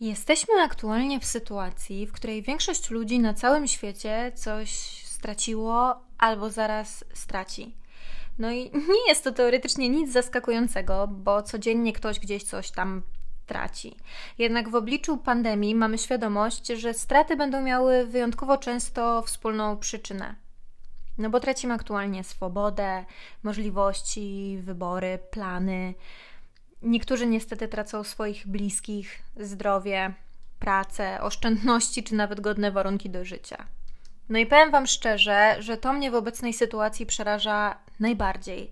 Jesteśmy aktualnie w sytuacji, w której większość ludzi na całym świecie coś straciło albo zaraz straci. No i nie jest to teoretycznie nic zaskakującego, bo codziennie ktoś gdzieś coś tam traci. Jednak w obliczu pandemii mamy świadomość, że straty będą miały wyjątkowo często wspólną przyczynę. No bo tracimy aktualnie swobodę, możliwości, wybory, plany Niektórzy niestety tracą swoich bliskich, zdrowie, pracę, oszczędności czy nawet godne warunki do życia. No i powiem Wam szczerze, że to mnie w obecnej sytuacji przeraża najbardziej.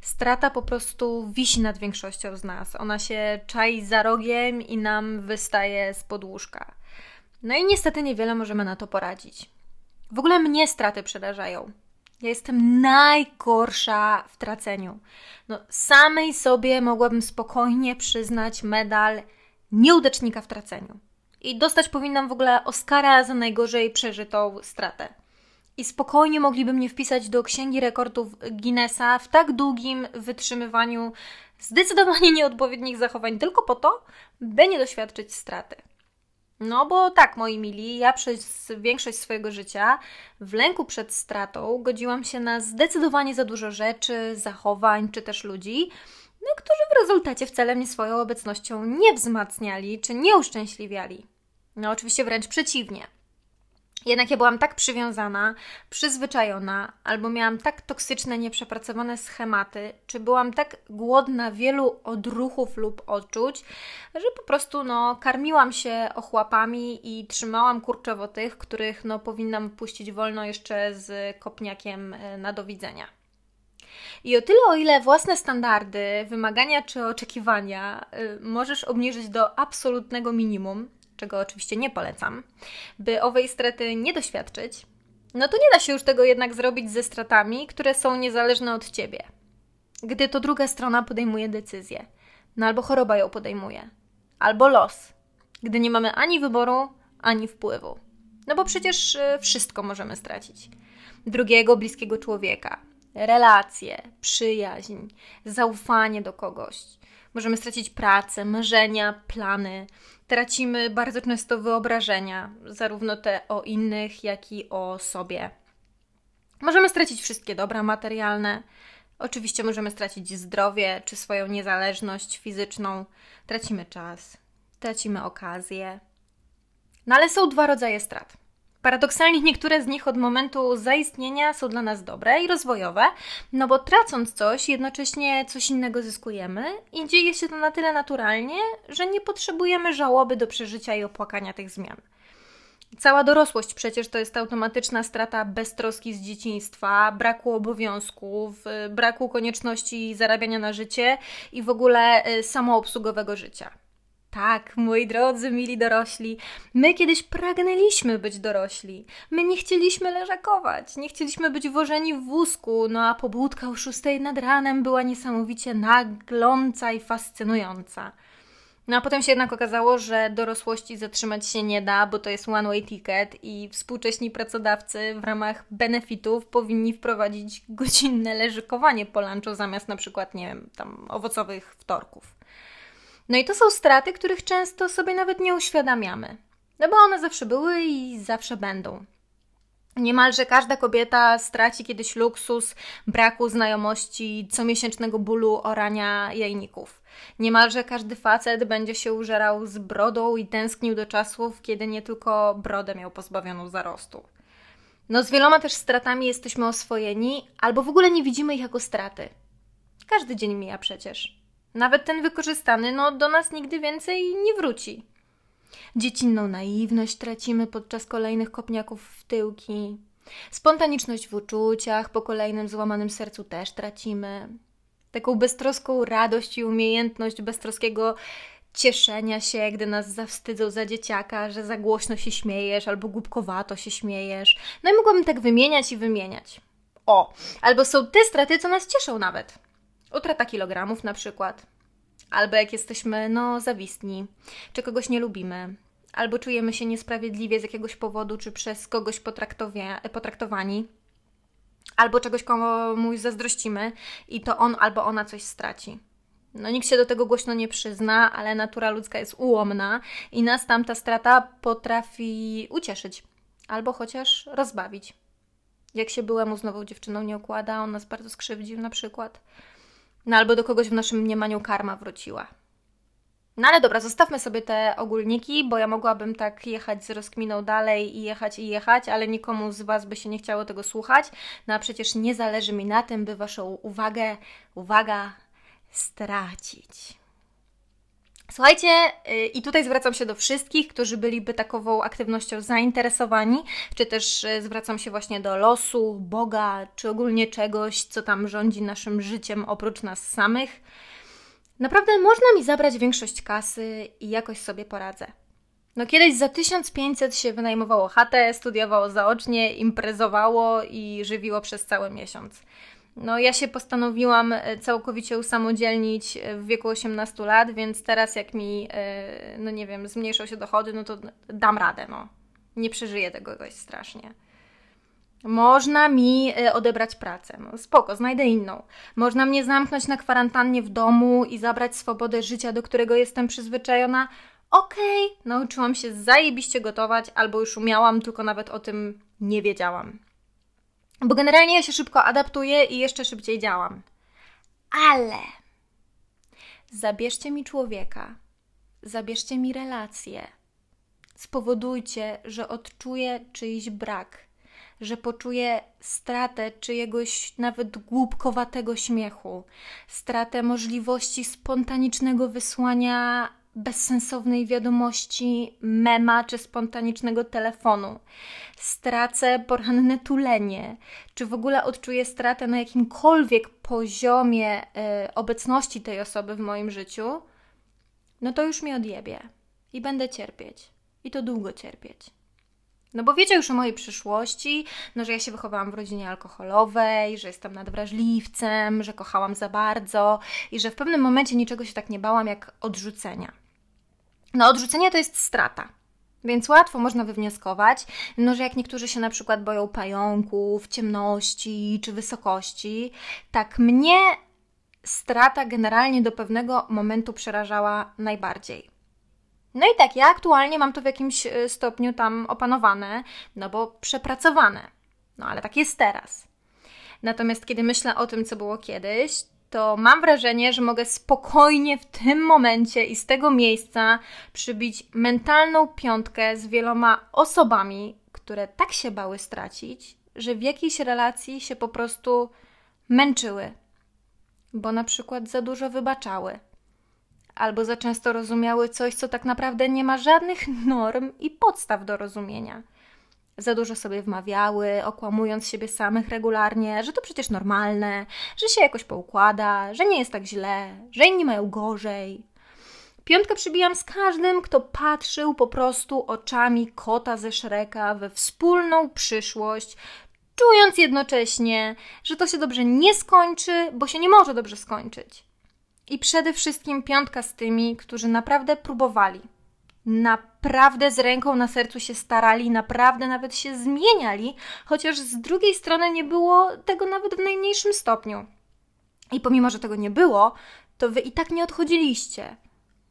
Strata po prostu wisi nad większością z nas. Ona się czai za rogiem i nam wystaje z podłóżka. No i niestety niewiele możemy na to poradzić. W ogóle mnie straty przerażają. Ja jestem najgorsza w traceniu. No, samej sobie mogłabym spokojnie przyznać medal nieudacznika w traceniu. I dostać powinnam w ogóle Oscara za najgorzej przeżytą stratę. I spokojnie mogliby mnie wpisać do księgi rekordów Guinnessa w tak długim wytrzymywaniu zdecydowanie nieodpowiednich zachowań, tylko po to, by nie doświadczyć straty. No bo tak, moi mili, ja przez większość swojego życia w lęku przed stratą godziłam się na zdecydowanie za dużo rzeczy, zachowań czy też ludzi, no, którzy w rezultacie wcale mnie swoją obecnością nie wzmacniali czy nie uszczęśliwiali. No oczywiście wręcz przeciwnie. Jednak ja byłam tak przywiązana, przyzwyczajona, albo miałam tak toksyczne, nieprzepracowane schematy, czy byłam tak głodna wielu odruchów lub odczuć, że po prostu no, karmiłam się ochłapami i trzymałam kurczowo tych, których no, powinnam puścić wolno jeszcze z kopniakiem e, na do widzenia. I o tyle, o ile własne standardy, wymagania czy oczekiwania y, możesz obniżyć do absolutnego minimum, czego oczywiście nie polecam, by owej straty nie doświadczyć, no to nie da się już tego jednak zrobić ze stratami, które są niezależne od ciebie. Gdy to druga strona podejmuje decyzję, no albo choroba ją podejmuje, albo los, gdy nie mamy ani wyboru, ani wpływu. No bo przecież y, wszystko możemy stracić. Drugiego bliskiego człowieka, relacje, przyjaźń, zaufanie do kogoś. Możemy stracić pracę, marzenia, plany, tracimy bardzo często wyobrażenia, zarówno te o innych, jak i o sobie. Możemy stracić wszystkie dobra materialne. Oczywiście możemy stracić zdrowie czy swoją niezależność fizyczną. Tracimy czas, tracimy okazję. No ale są dwa rodzaje strat. Paradoksalnie niektóre z nich od momentu zaistnienia są dla nas dobre i rozwojowe, no bo tracąc coś, jednocześnie coś innego zyskujemy i dzieje się to na tyle naturalnie, że nie potrzebujemy żałoby do przeżycia i opłakania tych zmian. Cała dorosłość przecież to jest automatyczna strata beztroski z dzieciństwa, braku obowiązków, braku konieczności zarabiania na życie i w ogóle y, samoobsługowego życia. Tak, moi drodzy, mili dorośli, my kiedyś pragnęliśmy być dorośli. My nie chcieliśmy leżakować, nie chcieliśmy być wożeni w wózku, no a pobudka o szóstej nad ranem była niesamowicie nagląca i fascynująca. No a potem się jednak okazało, że dorosłości zatrzymać się nie da, bo to jest one-way ticket i współcześni pracodawcy w ramach benefitów powinni wprowadzić godzinne leżykowanie po lunchu zamiast na przykład, nie wiem, tam owocowych wtorków. No i to są straty, których często sobie nawet nie uświadamiamy. No bo one zawsze były i zawsze będą. Niemalże każda kobieta straci kiedyś luksus braku znajomości, comiesięcznego bólu orania jajników. Niemalże każdy facet będzie się użerał z brodą i tęsknił do czasów, kiedy nie tylko brodę miał pozbawioną zarostu. No z wieloma też stratami jesteśmy oswojeni, albo w ogóle nie widzimy ich jako straty. Każdy dzień mija przecież. Nawet ten wykorzystany, no do nas nigdy więcej nie wróci. Dziecinną naiwność tracimy podczas kolejnych kopniaków w tyłki. Spontaniczność w uczuciach po kolejnym złamanym sercu też tracimy. Taką beztroską radość i umiejętność beztroskiego cieszenia się, gdy nas zawstydzą za dzieciaka, że za głośno się śmiejesz albo głupkowato się śmiejesz. No i mogłabym tak wymieniać i wymieniać. O, albo są te straty, co nas cieszą nawet. Utrata kilogramów na przykład. Albo jak jesteśmy, no, zawistni, czy kogoś nie lubimy, albo czujemy się niesprawiedliwie z jakiegoś powodu, czy przez kogoś potraktowani, albo czegoś komuś zazdrościmy i to on albo ona coś straci. No nikt się do tego głośno nie przyzna, ale natura ludzka jest ułomna i nas tamta strata potrafi ucieszyć albo chociaż rozbawić. Jak się byłemu znowu dziewczyną nie układa, on nas bardzo skrzywdził na przykład. No albo do kogoś w naszym mniemaniu karma wróciła. No ale dobra, zostawmy sobie te ogólniki, bo ja mogłabym tak jechać z rozkminą dalej i jechać i jechać, ale nikomu z Was by się nie chciało tego słuchać. No a przecież nie zależy mi na tym, by Waszą uwagę, uwaga, stracić. Słuchajcie, y, i tutaj zwracam się do wszystkich, którzy byliby takową aktywnością zainteresowani, czy też y, zwracam się właśnie do losu, Boga, czy ogólnie czegoś, co tam rządzi naszym życiem oprócz nas samych. Naprawdę można mi zabrać większość kasy i jakoś sobie poradzę. No kiedyś za 1500 się wynajmowało chatę, studiowało zaocznie, imprezowało i żywiło przez cały miesiąc. No, ja się postanowiłam e, całkowicie usamodzielnić e, w wieku 18 lat, więc teraz jak mi, e, no nie wiem, zmniejszą się dochody, no to dam radę, no. Nie przeżyję tego dość strasznie. Można mi odebrać pracę. No, spoko, znajdę inną. Można mnie zamknąć na kwarantannie w domu i zabrać swobodę życia, do którego jestem przyzwyczajona. Okej, okay, nauczyłam się zajebiście gotować, albo już umiałam, tylko nawet o tym nie wiedziałam. Bo generalnie ja się szybko adaptuję i jeszcze szybciej działam. Ale zabierzcie mi człowieka, zabierzcie mi relacje, spowodujcie, że odczuję czyjś brak, że poczuję stratę czyjegoś nawet głupkowatego śmiechu, stratę możliwości spontanicznego wysłania bezsensownej wiadomości, mema czy spontanicznego telefonu. Stracę poranne tulenie, czy w ogóle odczuję stratę na jakimkolwiek poziomie y, obecności tej osoby w moim życiu, no to już mi odjebie i będę cierpieć. I to długo cierpieć. No bo wiecie już o mojej przyszłości, no że ja się wychowałam w rodzinie alkoholowej, że jestem nadwrażliwcem, że kochałam za bardzo i że w pewnym momencie niczego się tak nie bałam jak odrzucenia. No, odrzucenie to jest strata. Więc łatwo można wywnioskować, no, że jak niektórzy się na przykład boją pająków, ciemności czy wysokości, tak mnie strata generalnie do pewnego momentu przerażała najbardziej. No i tak, ja aktualnie mam to w jakimś e, stopniu tam opanowane, no bo przepracowane. No ale tak jest teraz. Natomiast kiedy myślę o tym, co było kiedyś, to mam wrażenie, że mogę spokojnie w tym momencie i z tego miejsca przybić mentalną piątkę z wieloma osobami, które tak się bały stracić, że w jakiejś relacji się po prostu męczyły, bo na przykład za dużo wybaczały, albo za często rozumiały coś, co tak naprawdę nie ma żadnych norm i podstaw do rozumienia za dużo sobie wmawiały, okłamując siebie samych regularnie, że to przecież normalne, że się jakoś poukłada, że nie jest tak źle, że inni mają gorzej. Piątkę przybijam z każdym, kto patrzył po prostu oczami kota ze Szreka we wspólną przyszłość, czując jednocześnie, że to się dobrze nie skończy, bo się nie może dobrze skończyć. I przede wszystkim piątka z tymi, którzy naprawdę próbowali naprawdę z ręką na sercu się starali, naprawdę nawet się zmieniali, chociaż z drugiej strony nie było tego nawet w najmniejszym stopniu. I pomimo, że tego nie było, to wy i tak nie odchodziliście,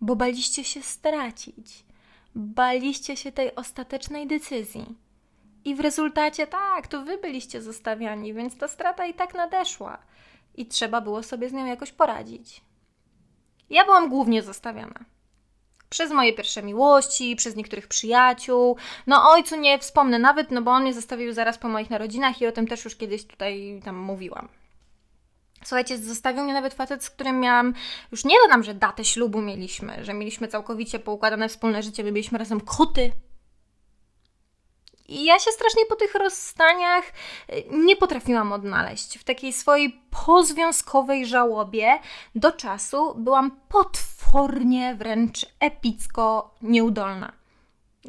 bo baliście się stracić. Baliście się tej ostatecznej decyzji. I w rezultacie tak, to wy byliście zostawiani, więc ta strata i tak nadeszła. I trzeba było sobie z nią jakoś poradzić. Ja byłam głównie zostawiana. Przez moje pierwsze miłości, przez niektórych przyjaciół. No ojcu nie wspomnę nawet, no bo on mnie zostawił zaraz po moich narodzinach i o tym też już kiedyś tutaj tam mówiłam. Słuchajcie, zostawił mnie nawet facet, z którym miałam, już nie dodam, że datę ślubu mieliśmy, że mieliśmy całkowicie poukładane wspólne życie, my byliśmy razem koty, i ja się strasznie po tych rozstaniach y, nie potrafiłam odnaleźć. W takiej swojej pozwiązkowej żałobie do czasu byłam potwornie, wręcz epicko nieudolna.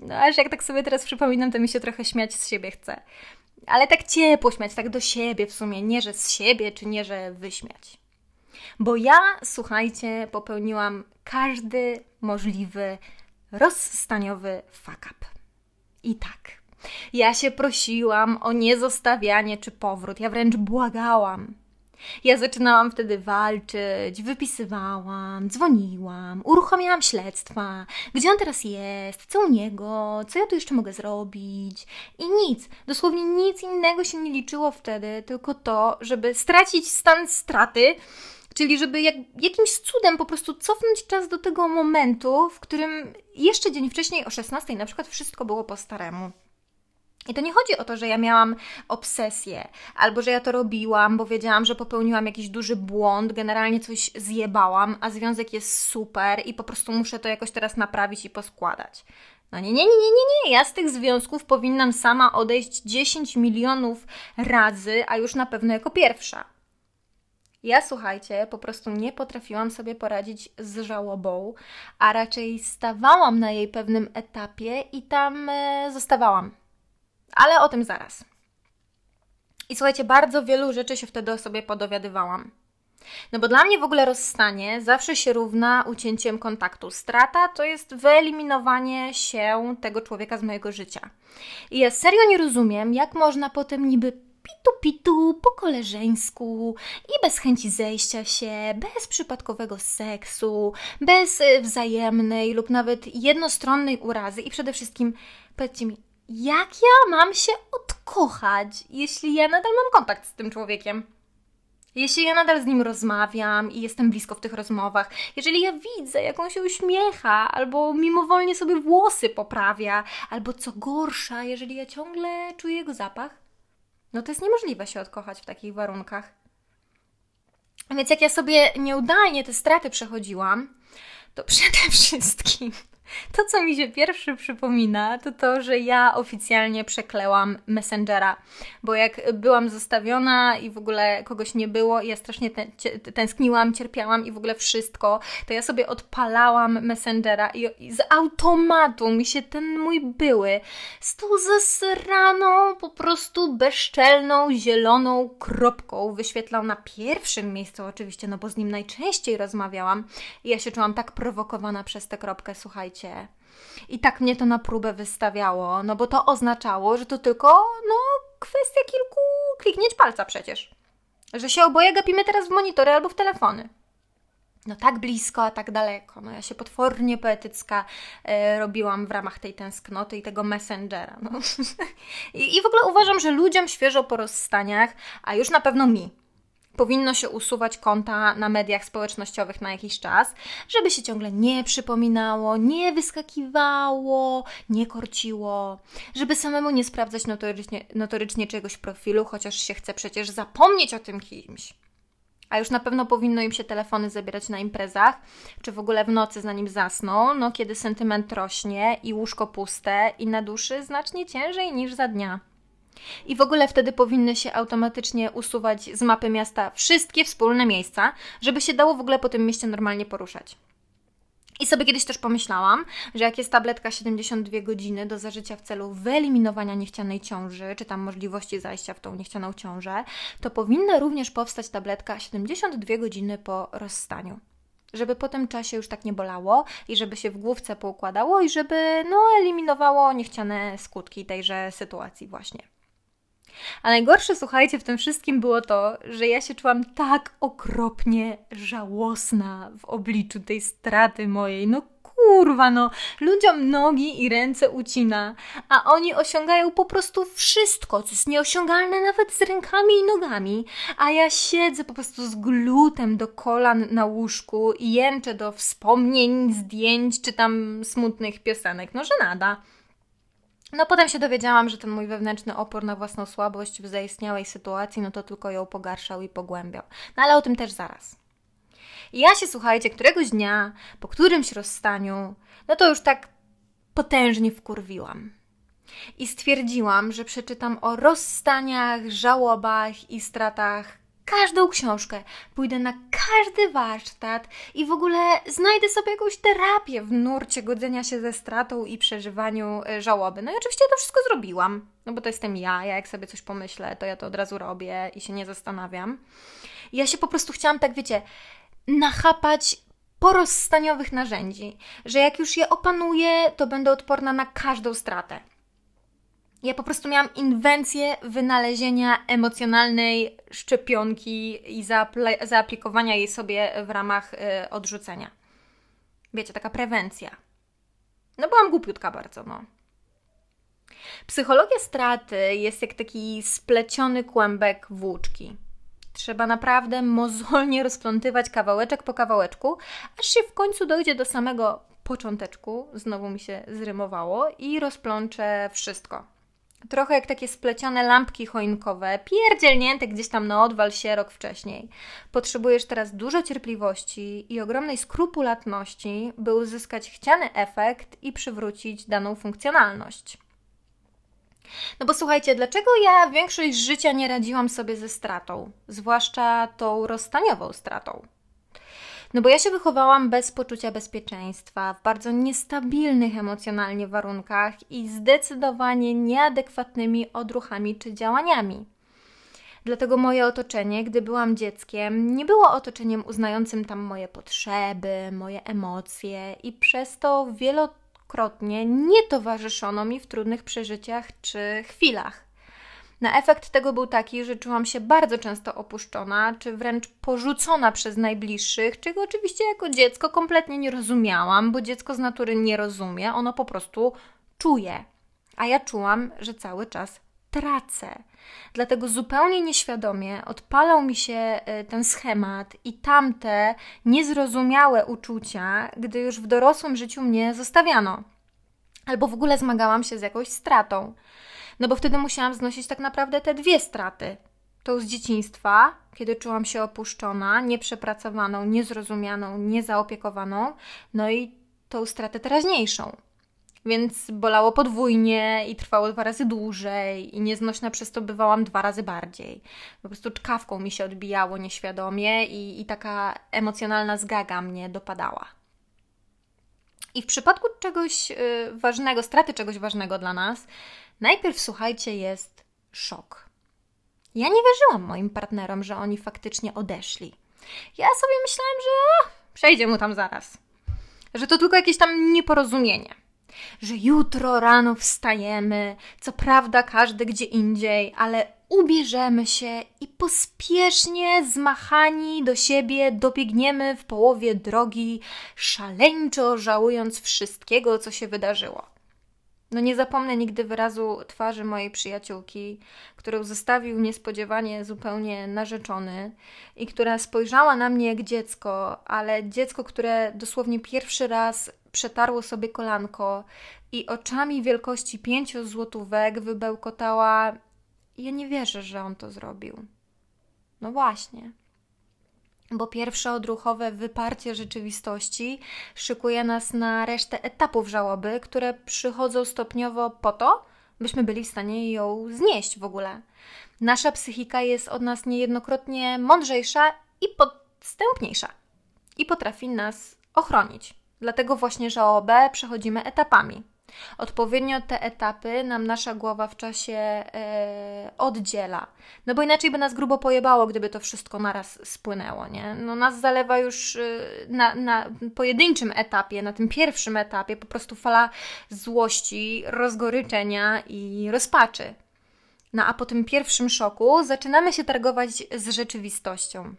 No, aż jak tak sobie teraz przypominam, to mi się trochę śmiać z siebie chce. Ale tak ciepło śmiać, tak do siebie w sumie, nie że z siebie, czy nie że wyśmiać. Bo ja, słuchajcie, popełniłam każdy możliwy rozstaniowy fuck up. I tak, ja się prosiłam o niezostawianie czy powrót, ja wręcz błagałam. Ja zaczynałam wtedy walczyć, wypisywałam, dzwoniłam, uruchamiałam śledztwa, gdzie on teraz jest, co u niego, co ja tu jeszcze mogę zrobić. I nic, dosłownie nic innego się nie liczyło wtedy, tylko to, żeby stracić stan straty, czyli żeby jak, jakimś cudem po prostu cofnąć czas do tego momentu, w którym jeszcze dzień wcześniej o 16 na przykład wszystko było po staremu. I to nie chodzi o to, że ja miałam obsesję, albo że ja to robiłam, bo wiedziałam, że popełniłam jakiś duży błąd, generalnie coś zjebałam, a związek jest super i po prostu muszę to jakoś teraz naprawić i poskładać. No nie, nie, nie, nie, nie. Ja z tych związków powinnam sama odejść 10 milionów razy, a już na pewno jako pierwsza. Ja, słuchajcie, po prostu nie potrafiłam sobie poradzić z żałobą, a raczej stawałam na jej pewnym etapie i tam e, zostawałam ale o tym zaraz. I słuchajcie, bardzo wielu rzeczy się wtedy o sobie podowiadywałam. No bo dla mnie w ogóle rozstanie zawsze się równa ucięciem kontaktu. Strata to jest wyeliminowanie się tego człowieka z mojego życia. I ja serio nie rozumiem, jak można potem niby pitu pitu po koleżeńsku i bez chęci zejścia się, bez przypadkowego seksu, bez y, wzajemnej lub nawet jednostronnej urazy i przede wszystkim powiedzcie mi, jak ja mam się odkochać, jeśli ja nadal mam kontakt z tym człowiekiem? Jeśli ja nadal z nim rozmawiam i jestem blisko w tych rozmowach, jeżeli ja widzę, jak on się uśmiecha, albo mimowolnie sobie włosy poprawia, albo co gorsza, jeżeli ja ciągle czuję jego zapach, no to jest niemożliwe się odkochać w takich warunkach. Więc jak ja sobie nieudalnie te straty przechodziłam, to przede wszystkim to, co mi się pierwszy przypomina, to to, że ja oficjalnie przeklełam Messengera, bo jak byłam zostawiona i w ogóle kogoś nie było, ja strasznie tęskniłam, cierpiałam i w ogóle wszystko, to ja sobie odpalałam Messengera i, i z automatu mi się ten mój były z tą zasraną, po prostu bezczelną, zieloną kropką wyświetlał na pierwszym miejscu oczywiście, no bo z nim najczęściej rozmawiałam. I ja się czułam tak prowokowana przez tę kropkę, słuchajcie, i tak mnie to na próbę wystawiało, no bo to oznaczało, że to tylko no, kwestia kilku kliknięć palca przecież. Że się oboje gapimy teraz w monitory albo w telefony. No tak blisko, a tak daleko. No ja się potwornie poetycka e, robiłam w ramach tej tęsknoty i tego messengera. No. I, I w ogóle uważam, że ludziom świeżo po rozstaniach, a już na pewno mi, powinno się usuwać konta na mediach społecznościowych na jakiś czas, żeby się ciągle nie przypominało, nie wyskakiwało, nie korciło, żeby samemu nie sprawdzać notorycznie, notorycznie czegoś profilu, chociaż się chce przecież zapomnieć o tym kimś. A już na pewno powinno im się telefony zabierać na imprezach, czy w ogóle w nocy zanim zasną, no kiedy sentyment rośnie i łóżko puste i na duszy znacznie ciężej niż za dnia. I w ogóle wtedy powinny się automatycznie usuwać z mapy miasta wszystkie wspólne miejsca, żeby się dało w ogóle po tym mieście normalnie poruszać. I sobie kiedyś też pomyślałam, że jak jest tabletka 72 godziny do zażycia w celu wyeliminowania niechcianej ciąży, czy tam możliwości zajścia w tą niechcianą ciążę, to powinna również powstać tabletka 72 godziny po rozstaniu. Żeby po tym czasie już tak nie bolało i żeby się w główce poukładało i żeby no, eliminowało niechciane skutki tejże sytuacji właśnie. A najgorsze, słuchajcie, w tym wszystkim było to, że ja się czułam tak okropnie żałosna w obliczu tej straty mojej. No kurwa, no, ludziom nogi i ręce ucina, a oni osiągają po prostu wszystko, co jest nieosiągalne nawet z rękami i nogami, a ja siedzę po prostu z glutem do kolan na łóżku i jęczę do wspomnień, zdjęć czy tam smutnych piosenek. No, że nada. No potem się dowiedziałam, że ten mój wewnętrzny opór na własną słabość w zaistniałej sytuacji, no to tylko ją pogarszał i pogłębiał. No ale o tym też zaraz. I ja się, słuchajcie, któregoś dnia, po którymś rozstaniu, no to już tak potężnie wkurwiłam. I stwierdziłam, że przeczytam o rozstaniach, żałobach i stratach każdą książkę, pójdę na każdy warsztat i w ogóle znajdę sobie jakąś terapię w nurcie godzenia się ze stratą i przeżywaniu e, żałoby. No i oczywiście to wszystko zrobiłam, no bo to jestem ja, ja jak sobie coś pomyślę, to ja to od razu robię i się nie zastanawiam. I ja się po prostu chciałam, tak wiecie, nachapać porozstaniowych narzędzi, że jak już je opanuję, to będę odporna na każdą stratę. Ja po prostu miałam inwencję wynalezienia emocjonalnej szczepionki i zaaplikowania jej sobie w ramach y, odrzucenia. Wiecie, taka prewencja. No byłam głupiutka bardzo, no. Psychologia straty jest jak taki spleciony kłębek włóczki. Trzeba naprawdę mozolnie rozplątywać kawałeczek po kawałeczku, aż się w końcu dojdzie do samego począteczku, znowu mi się zrymowało, i rozplączę wszystko. Trochę jak takie splecione lampki choinkowe, pierdzielnięte gdzieś tam na odwal się rok wcześniej. Potrzebujesz teraz dużo cierpliwości i ogromnej skrupulatności, by uzyskać chciany efekt i przywrócić daną funkcjonalność. No bo słuchajcie, dlaczego ja większość życia nie radziłam sobie ze stratą, zwłaszcza tą rozstaniową stratą? No bo ja się wychowałam bez poczucia bezpieczeństwa, w bardzo niestabilnych emocjonalnie warunkach i zdecydowanie nieadekwatnymi odruchami czy działaniami. Dlatego moje otoczenie, gdy byłam dzieckiem, nie było otoczeniem uznającym tam moje potrzeby, moje emocje i przez to wielokrotnie nie towarzyszono mi w trudnych przeżyciach czy chwilach. Na efekt tego był taki, że czułam się bardzo często opuszczona, czy wręcz porzucona przez najbliższych, czego oczywiście jako dziecko kompletnie nie rozumiałam, bo dziecko z natury nie rozumie, ono po prostu czuje. A ja czułam, że cały czas tracę. Dlatego zupełnie nieświadomie odpalał mi się e, ten schemat i tamte niezrozumiałe uczucia, gdy już w dorosłym życiu mnie zostawiano. Albo w ogóle zmagałam się z jakąś stratą. No bo wtedy musiałam znosić tak naprawdę te dwie straty. Tą z dzieciństwa, kiedy czułam się opuszczona, nieprzepracowaną, niezrozumianą, niezaopiekowaną, no i tą stratę teraźniejszą. Więc bolało podwójnie i trwało dwa razy dłużej, i nieznośna przez to bywałam dwa razy bardziej. Po prostu czkawką mi się odbijało nieświadomie, i, i taka emocjonalna zgaga mnie dopadała. I w przypadku czegoś y, ważnego, straty czegoś ważnego dla nas, Najpierw, słuchajcie, jest szok. Ja nie wierzyłam moim partnerom, że oni faktycznie odeszli. Ja sobie myślałam, że przejdzie mu tam zaraz. Że to tylko jakieś tam nieporozumienie. Że jutro rano wstajemy, co prawda każdy gdzie indziej, ale ubierzemy się i pospiesznie zmachani do siebie dobiegniemy w połowie drogi, szaleńczo żałując wszystkiego, co się wydarzyło. No nie zapomnę nigdy wyrazu twarzy mojej przyjaciółki, którą zostawił niespodziewanie zupełnie narzeczony i która spojrzała na mnie jak dziecko, ale dziecko, które dosłownie pierwszy raz przetarło sobie kolanko i oczami wielkości pięciu złotówek wybełkotała: Ja nie wierzę, że on to zrobił. No właśnie bo pierwsze odruchowe wyparcie rzeczywistości szykuje nas na resztę etapów żałoby, które przychodzą stopniowo po to, byśmy byli w stanie ją znieść w ogóle. Nasza psychika jest od nas niejednokrotnie mądrzejsza i podstępniejsza i potrafi nas ochronić. Dlatego właśnie żałobę przechodzimy etapami. Odpowiednio te etapy nam nasza głowa w czasie e, oddziela. No bo inaczej by nas grubo pojebało, gdyby to wszystko naraz spłynęło, nie? No nas zalewa już e, na, na pojedynczym etapie, na tym pierwszym etapie po prostu fala złości, rozgoryczenia i rozpaczy. No a po tym pierwszym szoku zaczynamy się targować z rzeczywistością.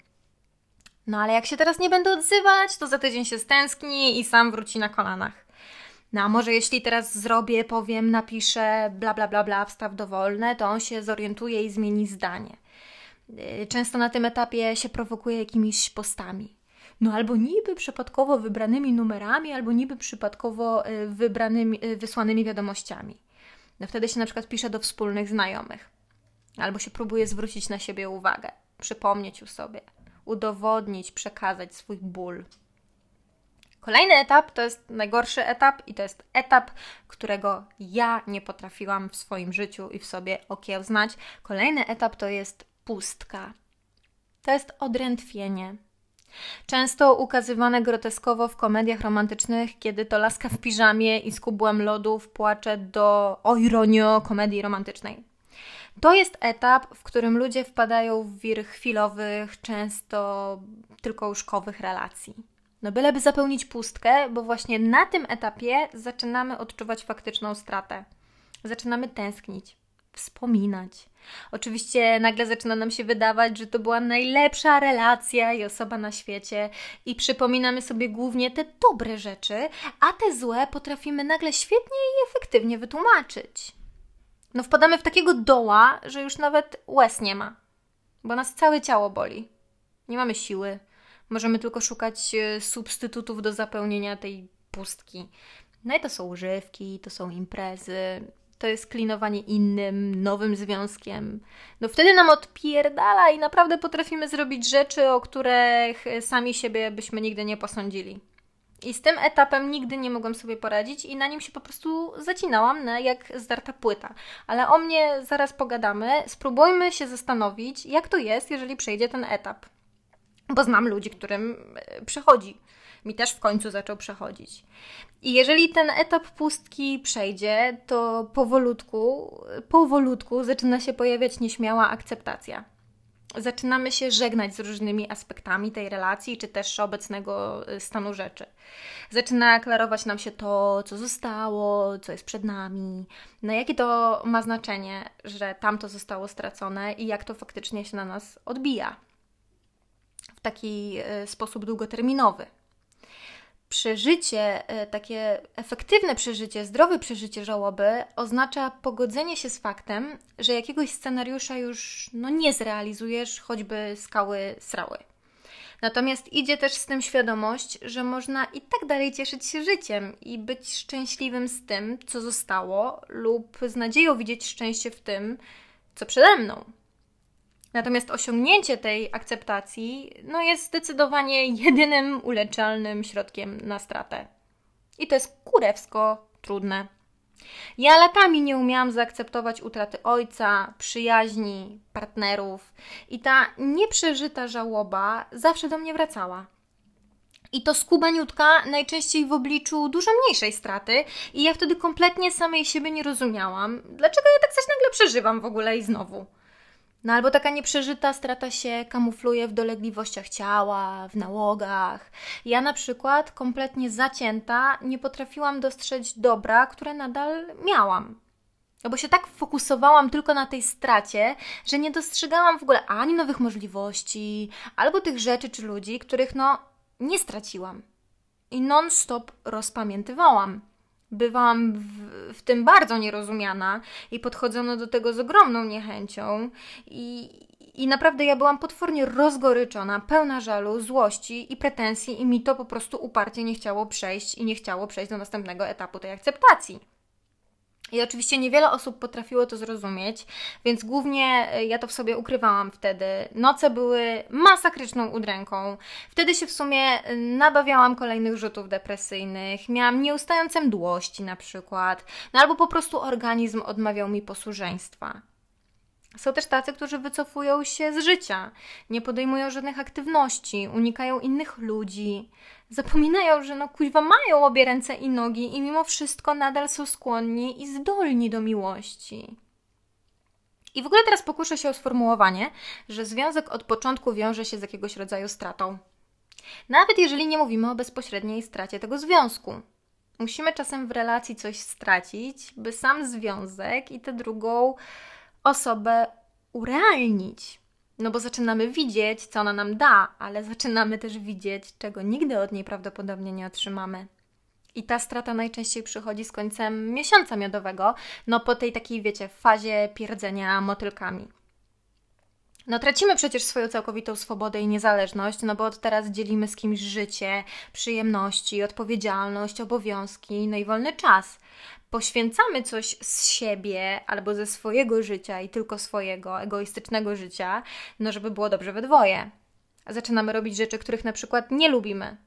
No ale jak się teraz nie będę odzywać, to za tydzień się stęskni i sam wróci na kolanach. No a może jeśli teraz zrobię, powiem, napiszę bla bla bla bla, wstaw dowolne, to on się zorientuje i zmieni zdanie. Y, często na tym etapie się prowokuje jakimiś postami. No albo niby przypadkowo wybranymi numerami, albo niby przypadkowo y, wybranymi, y, wysłanymi wiadomościami. No wtedy się na przykład pisze do wspólnych znajomych. Albo się próbuje zwrócić na siebie uwagę, przypomnieć u sobie, udowodnić, przekazać swój ból. Kolejny etap to jest najgorszy etap i to jest etap, którego ja nie potrafiłam w swoim życiu i w sobie okiełznać. Kolejny etap to jest pustka. To jest odrętwienie. Często ukazywane groteskowo w komediach romantycznych, kiedy to laska w piżamie i z kubłem lodów płacze do ojronio komedii romantycznej. To jest etap, w którym ludzie wpadają w wir chwilowych, często tylko łóżkowych relacji. No byleby zapełnić pustkę, bo właśnie na tym etapie zaczynamy odczuwać faktyczną stratę. Zaczynamy tęsknić, wspominać. Oczywiście nagle zaczyna nam się wydawać, że to była najlepsza relacja i osoba na świecie, i przypominamy sobie głównie te dobre rzeczy, a te złe potrafimy nagle świetnie i efektywnie wytłumaczyć. No, wpadamy w takiego doła, że już nawet łez nie ma, bo nas całe ciało boli. Nie mamy siły. Możemy tylko szukać e, substytutów do zapełnienia tej pustki. No i to są używki, to są imprezy, to jest klinowanie innym, nowym związkiem. No wtedy nam odpierdala i naprawdę potrafimy zrobić rzeczy, o których sami siebie byśmy nigdy nie posądzili. I z tym etapem nigdy nie mogłam sobie poradzić i na nim się po prostu zacinałam, no, jak zdarta płyta. Ale o mnie zaraz pogadamy. Spróbujmy się zastanowić, jak to jest, jeżeli przejdzie ten etap. Bo znam ludzi, którym e, przechodzi mi też w końcu zaczął przechodzić. I jeżeli ten etap pustki przejdzie, to powolutku, powolutku zaczyna się pojawiać nieśmiała akceptacja. Zaczynamy się żegnać z różnymi aspektami tej relacji, czy też obecnego y, stanu rzeczy. Zaczyna klarować nam się to, co zostało, co jest przed nami, na jakie to ma znaczenie, że tamto zostało stracone i jak to faktycznie się na nas odbija w taki y, sposób długoterminowy przeżycie, e, takie efektywne przeżycie, zdrowe przeżycie żałoby oznacza pogodzenie się z faktem, że jakiegoś scenariusza już no, nie zrealizujesz, choćby skały srały. Natomiast idzie też z tym świadomość, że można i tak dalej cieszyć się życiem i być szczęśliwym z tym, co zostało, lub z nadzieją widzieć szczęście w tym, co przede mną. Natomiast osiągnięcie tej akceptacji no, jest zdecydowanie jedynym uleczalnym środkiem na stratę. I to jest kurewsko trudne. Ja latami nie umiałam zaakceptować utraty ojca, przyjaźni, partnerów, i ta nieprzeżyta żałoba zawsze do mnie wracała. I to skubaniutka najczęściej w obliczu dużo mniejszej straty, i ja wtedy kompletnie samej siebie nie rozumiałam, dlaczego ja tak coś nagle przeżywam w ogóle i znowu. No albo taka nieprzeżyta strata się kamufluje w dolegliwościach ciała, w nałogach. Ja na przykład kompletnie zacięta nie potrafiłam dostrzec dobra, które nadal miałam. No bo się tak fokusowałam tylko na tej stracie, że nie dostrzegałam w ogóle ani nowych możliwości, albo tych rzeczy czy ludzi, których no nie straciłam. I non-stop rozpamiętywałam. Bywałam w, w, tym bardzo nierozumiana i podchodzono do tego z ogromną niechęcią. I, I naprawdę ja byłam potwornie rozgoryczona, pełna żalu, złości i pretensji, i mi to po prostu uparcie nie chciało przejść i nie chciało przejść do następnego etapu tej akceptacji. I oczywiście niewiele osób potrafiło to zrozumieć, więc głównie e, ja to w sobie ukrywałam wtedy. Noce były masakryczną udręką. Wtedy się w sumie e, nabawiałam kolejnych rzutów depresyjnych, miałam nieustające mdłości na przykład, no albo po prostu organizm odmawiał mi posłuszeństwa. Są też tacy, którzy wycofują się z życia, nie podejmują żadnych aktywności, unikają innych ludzi, zapominają, że no kuźwa mają obie ręce i nogi i mimo wszystko nadal są skłonni i zdolni do miłości. I w ogóle teraz pokuszę się o sformułowanie, że związek od początku wiąże się z jakiegoś rodzaju stratą. Nawet jeżeli nie mówimy o bezpośredniej stracie tego związku. Musimy czasem w relacji coś stracić, by sam związek i tę drugą osobę urealnić. No bo zaczynamy widzieć, co ona nam da, ale zaczynamy też widzieć, czego nigdy od niej prawdopodobnie nie otrzymamy. I ta strata najczęściej przychodzi z końcem miesiąca miodowego, no po tej takiej, wiecie, fazie pierdzenia motylkami. No tracimy przecież swoją całkowitą swobodę i niezależność, no bo od teraz dzielimy z kimś życie, przyjemności, odpowiedzialność, obowiązki, no i wolny czas poświęcamy coś z siebie albo ze swojego życia i tylko swojego egoistycznego życia, no żeby było dobrze we dwoje. Zaczynamy robić rzeczy, których na przykład nie lubimy.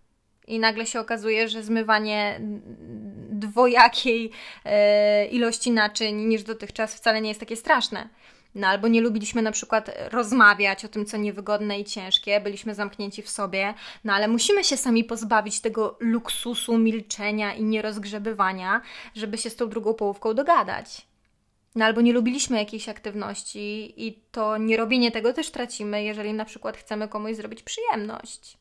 I nagle się okazuje, że zmywanie dwojakiej e, ilości naczyń niż dotychczas wcale nie jest takie straszne. No albo nie lubiliśmy na przykład rozmawiać o tym, co niewygodne i ciężkie, byliśmy zamknięci w sobie, no ale musimy się sami pozbawić tego luksusu milczenia i nierozgrzebywania, żeby się z tą drugą połówką dogadać. No albo nie lubiliśmy jakiejś aktywności i to nierobienie tego też tracimy, jeżeli na przykład chcemy komuś zrobić przyjemność.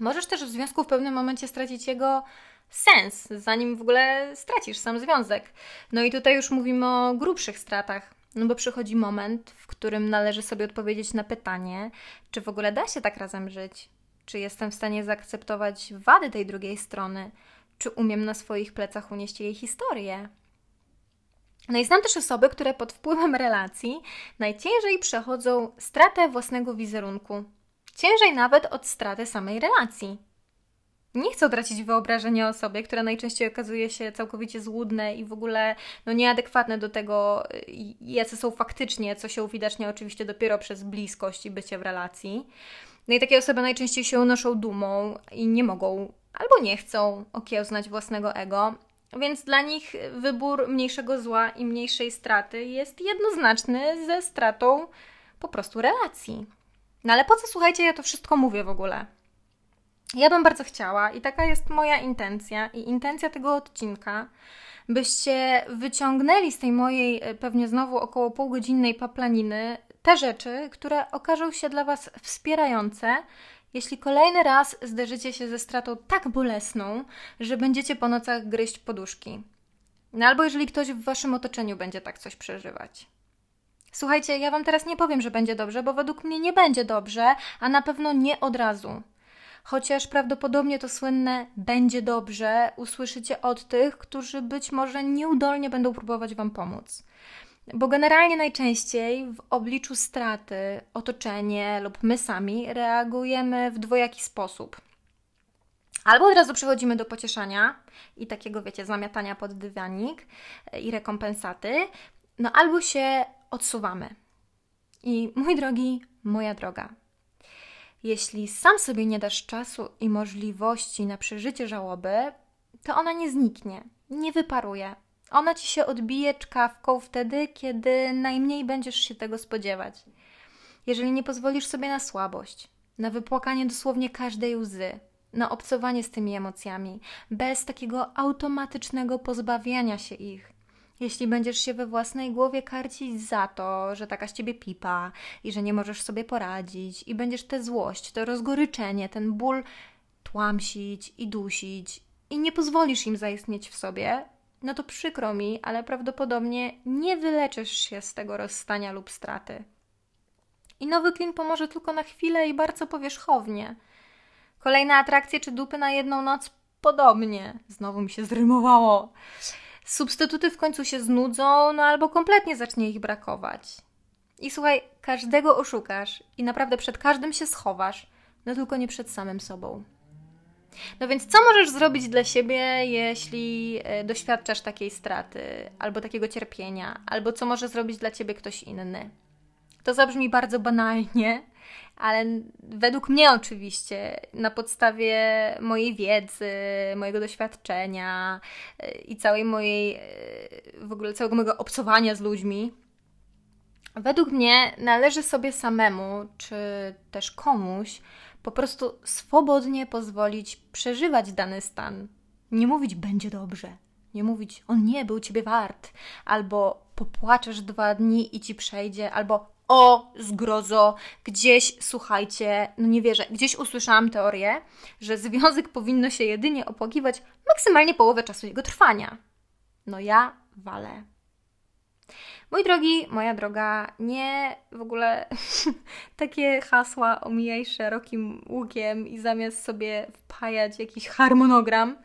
Możesz też w związku w pewnym momencie stracić jego sens, zanim w ogóle stracisz sam związek. No i tutaj już mówimy o grubszych stratach. No bo przychodzi moment, w którym należy sobie odpowiedzieć na pytanie, czy w ogóle da się tak razem żyć? Czy jestem w stanie zaakceptować wady tej drugiej strony? Czy umiem na swoich plecach unieść jej historię? No i znam też osoby, które pod wpływem relacji najciężej przechodzą stratę własnego wizerunku. Ciężej nawet od straty samej relacji. Nie chcę tracić wyobrażenia o sobie, które najczęściej okazuje się całkowicie złudne i w ogóle no, nieadekwatne do tego, jacy są faktycznie, co się uwidacznia oczywiście dopiero przez bliskość i bycie w relacji. No i takie osoby najczęściej się unoszą dumą i nie mogą albo nie chcą okiełznać własnego ego, więc dla nich wybór mniejszego zła i mniejszej straty jest jednoznaczny ze stratą po prostu relacji. No ale po co, słuchajcie, ja to wszystko mówię w ogóle? Ja bym bardzo chciała, i taka jest moja intencja, i intencja tego odcinka, byście wyciągnęli z tej mojej e, pewnie znowu około półgodzinnej paplaniny te rzeczy, które okażą się dla Was wspierające, jeśli kolejny raz zderzycie się ze stratą tak bolesną, że będziecie po nocach gryźć poduszki. No albo jeżeli ktoś w Waszym otoczeniu będzie tak coś przeżywać. Słuchajcie, ja Wam teraz nie powiem, że będzie dobrze, bo według mnie nie będzie dobrze, a na pewno nie od razu chociaż prawdopodobnie to słynne będzie dobrze usłyszycie od tych, którzy być może nieudolnie będą próbować Wam pomóc. Bo generalnie najczęściej w obliczu straty otoczenie lub my sami reagujemy w dwojaki sposób. Albo od razu przechodzimy do pocieszania i takiego, wiecie, zamiatania pod dywanik i rekompensaty, no albo się odsuwamy. I mój drogi, moja droga, jeśli sam sobie nie dasz czasu i możliwości na przeżycie żałoby, to ona nie zniknie, nie wyparuje. Ona ci się odbije czkawką wtedy, kiedy najmniej będziesz się tego spodziewać. Jeżeli nie pozwolisz sobie na słabość, na wypłakanie dosłownie każdej łzy, na obcowanie z tymi emocjami, bez takiego automatycznego pozbawiania się ich, jeśli będziesz się we własnej głowie karcić za to, że taka z ciebie pipa i że nie możesz sobie poradzić, i będziesz tę złość, to rozgoryczenie, ten ból tłamsić i dusić, i nie pozwolisz im zaistnieć w sobie, no to przykro mi, ale prawdopodobnie nie wyleczysz się z tego rozstania lub straty. I nowy klin pomoże tylko na chwilę i bardzo powierzchownie. Kolejne atrakcje czy dupy na jedną noc podobnie. Znowu mi się zrymowało substytuty w końcu się znudzą, no albo kompletnie zacznie ich brakować. I słuchaj, każdego oszukasz i naprawdę przed każdym się schowasz, no tylko nie przed samym sobą. No więc co możesz zrobić dla siebie, jeśli e, doświadczasz takiej straty, albo takiego cierpienia, albo co może zrobić dla ciebie ktoś inny? To zabrzmi bardzo banalnie, ale według mnie oczywiście, na podstawie mojej wiedzy, mojego doświadczenia e, i całej mojej, e, w ogóle całego mojego obcowania z ludźmi, według mnie należy sobie samemu, czy też komuś, po prostu swobodnie pozwolić przeżywać dany stan. Nie mówić będzie dobrze, nie mówić on nie był ciebie wart, albo popłaczesz dwa dni i ci przejdzie, albo o zgrozo, gdzieś, słuchajcie, no nie wierzę, gdzieś usłyszałam teorię, że związek powinno się jedynie opłakiwać maksymalnie połowę czasu jego trwania. No ja walę. Mój drogi, moja droga, nie w ogóle takie hasła omijaj szerokim łukiem i zamiast sobie wpajać jakiś harmonogram,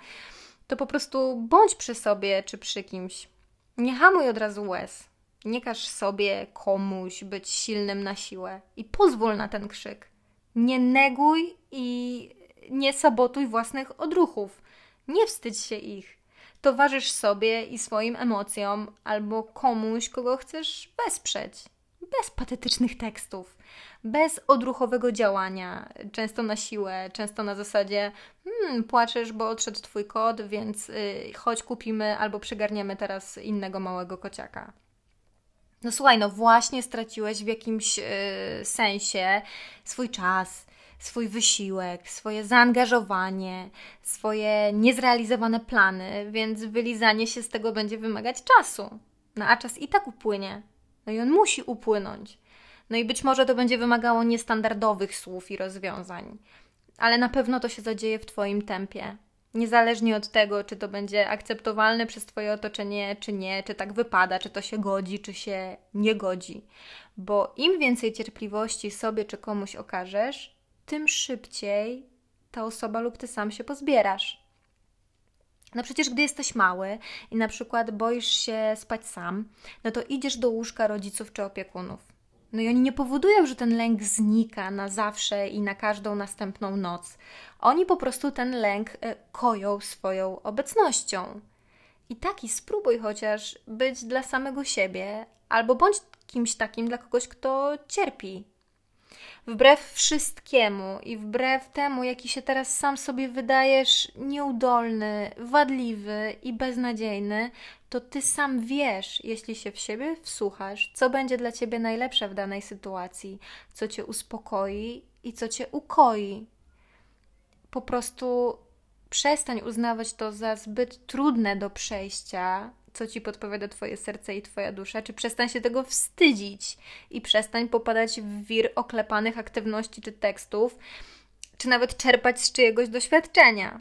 to po prostu bądź przy sobie czy przy kimś. Nie hamuj od razu łez. Nie każ sobie komuś być silnym na siłę i pozwól na ten krzyk. Nie neguj i nie sabotuj własnych odruchów. Nie wstydź się ich. Towarzysz sobie i swoim emocjom albo komuś, kogo chcesz wesprzeć. Bez patetycznych tekstów, bez odruchowego działania, często na siłę, często na zasadzie hmm, płaczesz, bo odszedł twój kot, więc yy, chodź kupimy albo przygarniemy teraz innego małego kociaka. No słuchaj, no właśnie straciłeś w jakimś yy, sensie swój czas, swój wysiłek, swoje zaangażowanie, swoje niezrealizowane plany, więc wylizanie się z tego będzie wymagać czasu. No a czas i tak upłynie. No i on musi upłynąć. No i być może to będzie wymagało niestandardowych słów i rozwiązań, ale na pewno to się zadzieje w Twoim tempie. Niezależnie od tego, czy to będzie akceptowalne przez Twoje otoczenie, czy nie, czy tak wypada, czy to się godzi, czy się nie godzi. Bo im więcej cierpliwości sobie czy komuś okażesz, tym szybciej ta osoba lub ty sam się pozbierasz. No przecież gdy jesteś mały i na przykład boisz się spać sam, no to idziesz do łóżka rodziców czy opiekunów. No i oni nie powodują, że ten lęk znika na zawsze i na każdą następną noc. Oni po prostu ten lęk e, koją swoją obecnością. I taki spróbuj chociaż być dla samego siebie, albo bądź kimś takim dla kogoś, kto cierpi, wbrew wszystkiemu i wbrew temu, jaki się teraz sam sobie wydajesz nieudolny, wadliwy i beznadziejny, to ty sam wiesz, jeśli się w siebie wsłuchasz, co będzie dla ciebie najlepsze w danej sytuacji, co cię uspokoi i co cię ukoi. Po prostu przestań uznawać to za zbyt trudne do przejścia co ci podpowiada Twoje serce i Twoja dusza, czy przestań się tego wstydzić i przestań popadać w wir oklepanych aktywności czy tekstów, czy nawet czerpać z czyjegoś doświadczenia.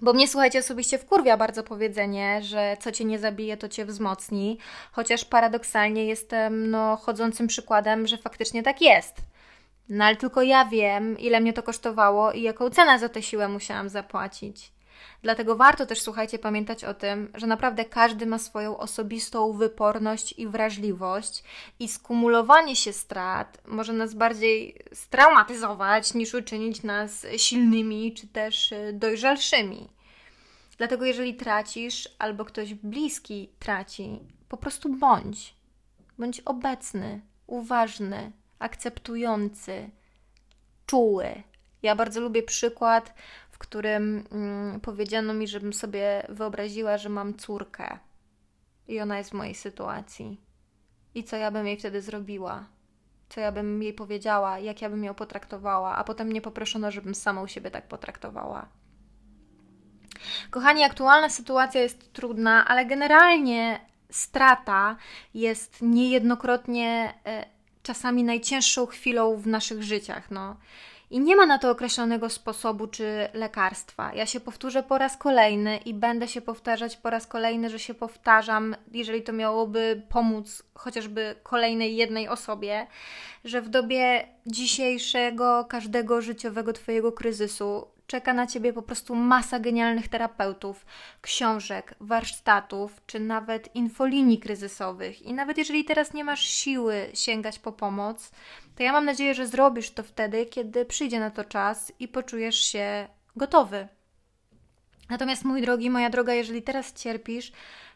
Bo mnie, słuchajcie, osobiście wkurwia bardzo powiedzenie, że co cię nie zabije, to cię wzmocni, chociaż paradoksalnie jestem no, chodzącym przykładem, że faktycznie tak jest. No ale tylko ja wiem, ile mnie to kosztowało i jaką cenę za tę siłę musiałam zapłacić. Dlatego warto też, słuchajcie, pamiętać o tym, że naprawdę każdy ma swoją osobistą wyporność i wrażliwość, i skumulowanie się strat może nas bardziej straumatyzować, niż uczynić nas silnymi czy też y, dojrzalszymi. Dlatego, jeżeli tracisz, albo ktoś bliski traci, po prostu bądź. Bądź obecny, uważny, akceptujący, czuły. Ja bardzo lubię przykład w którym mm, powiedziano mi, żebym sobie wyobraziła, że mam córkę i ona jest w mojej sytuacji. I co ja bym jej wtedy zrobiła? Co ja bym jej powiedziała, jak ja bym ją potraktowała, a potem mnie poproszono, żebym samą siebie tak potraktowała. Kochani, aktualna sytuacja jest trudna, ale generalnie strata jest niejednokrotnie e, czasami najcięższą chwilą w naszych życiach. No. I nie ma na to określonego sposobu czy lekarstwa. Ja się powtórzę po raz kolejny i będę się powtarzać po raz kolejny, że się powtarzam, jeżeli to miałoby pomóc chociażby kolejnej jednej osobie, że w dobie dzisiejszego, każdego życiowego Twojego kryzysu czeka na Ciebie po prostu masa genialnych terapeutów, książek, warsztatów, czy nawet infolinii kryzysowych. I nawet jeżeli teraz nie masz siły sięgać po pomoc, to ja mam nadzieję, że zrobisz to wtedy, kiedy przyjdzie na to czas i poczujesz się gotowy. Natomiast, mój drogi, moja droga, jeżeli teraz cierpisz,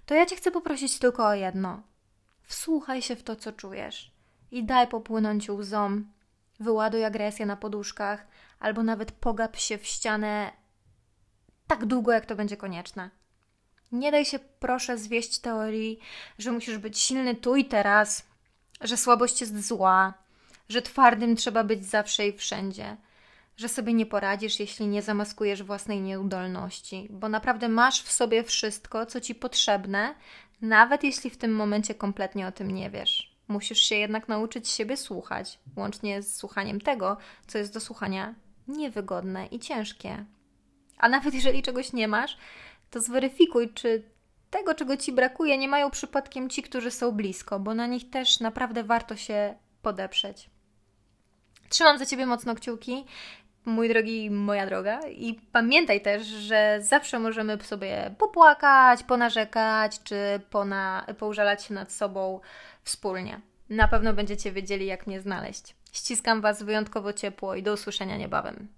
to ja Cię chcę poprosić tylko o jedno. Wsłuchaj się w to, co czujesz i daj popłynąć łzom. Wyładuj agresję na poduszkach, albo nawet pogap się w ścianę tak długo, jak to będzie konieczne. Nie daj się proszę zwieść teorii, że musisz być silny tu i teraz, że słabość jest zła, że twardym trzeba być zawsze i wszędzie, że sobie nie poradzisz, jeśli nie zamaskujesz własnej nieudolności, bo naprawdę masz w sobie wszystko, co ci potrzebne, nawet jeśli w tym momencie kompletnie o tym nie wiesz. Musisz się jednak nauczyć siebie słuchać, łącznie z słuchaniem tego, co jest do słuchania niewygodne i ciężkie. A nawet jeżeli czegoś nie masz, to zweryfikuj, czy tego, czego ci brakuje, nie mają przypadkiem ci, którzy są blisko, bo na nich też naprawdę warto się podeprzeć. Trzymam za ciebie mocno kciuki, mój drogi, moja droga, i pamiętaj też, że zawsze możemy sobie popłakać, ponarzekać, czy pona, poużalać się nad sobą wspólnie. Na pewno będziecie wiedzieli, jak mnie znaleźć. Ściskam Was wyjątkowo ciepło i do usłyszenia niebawem.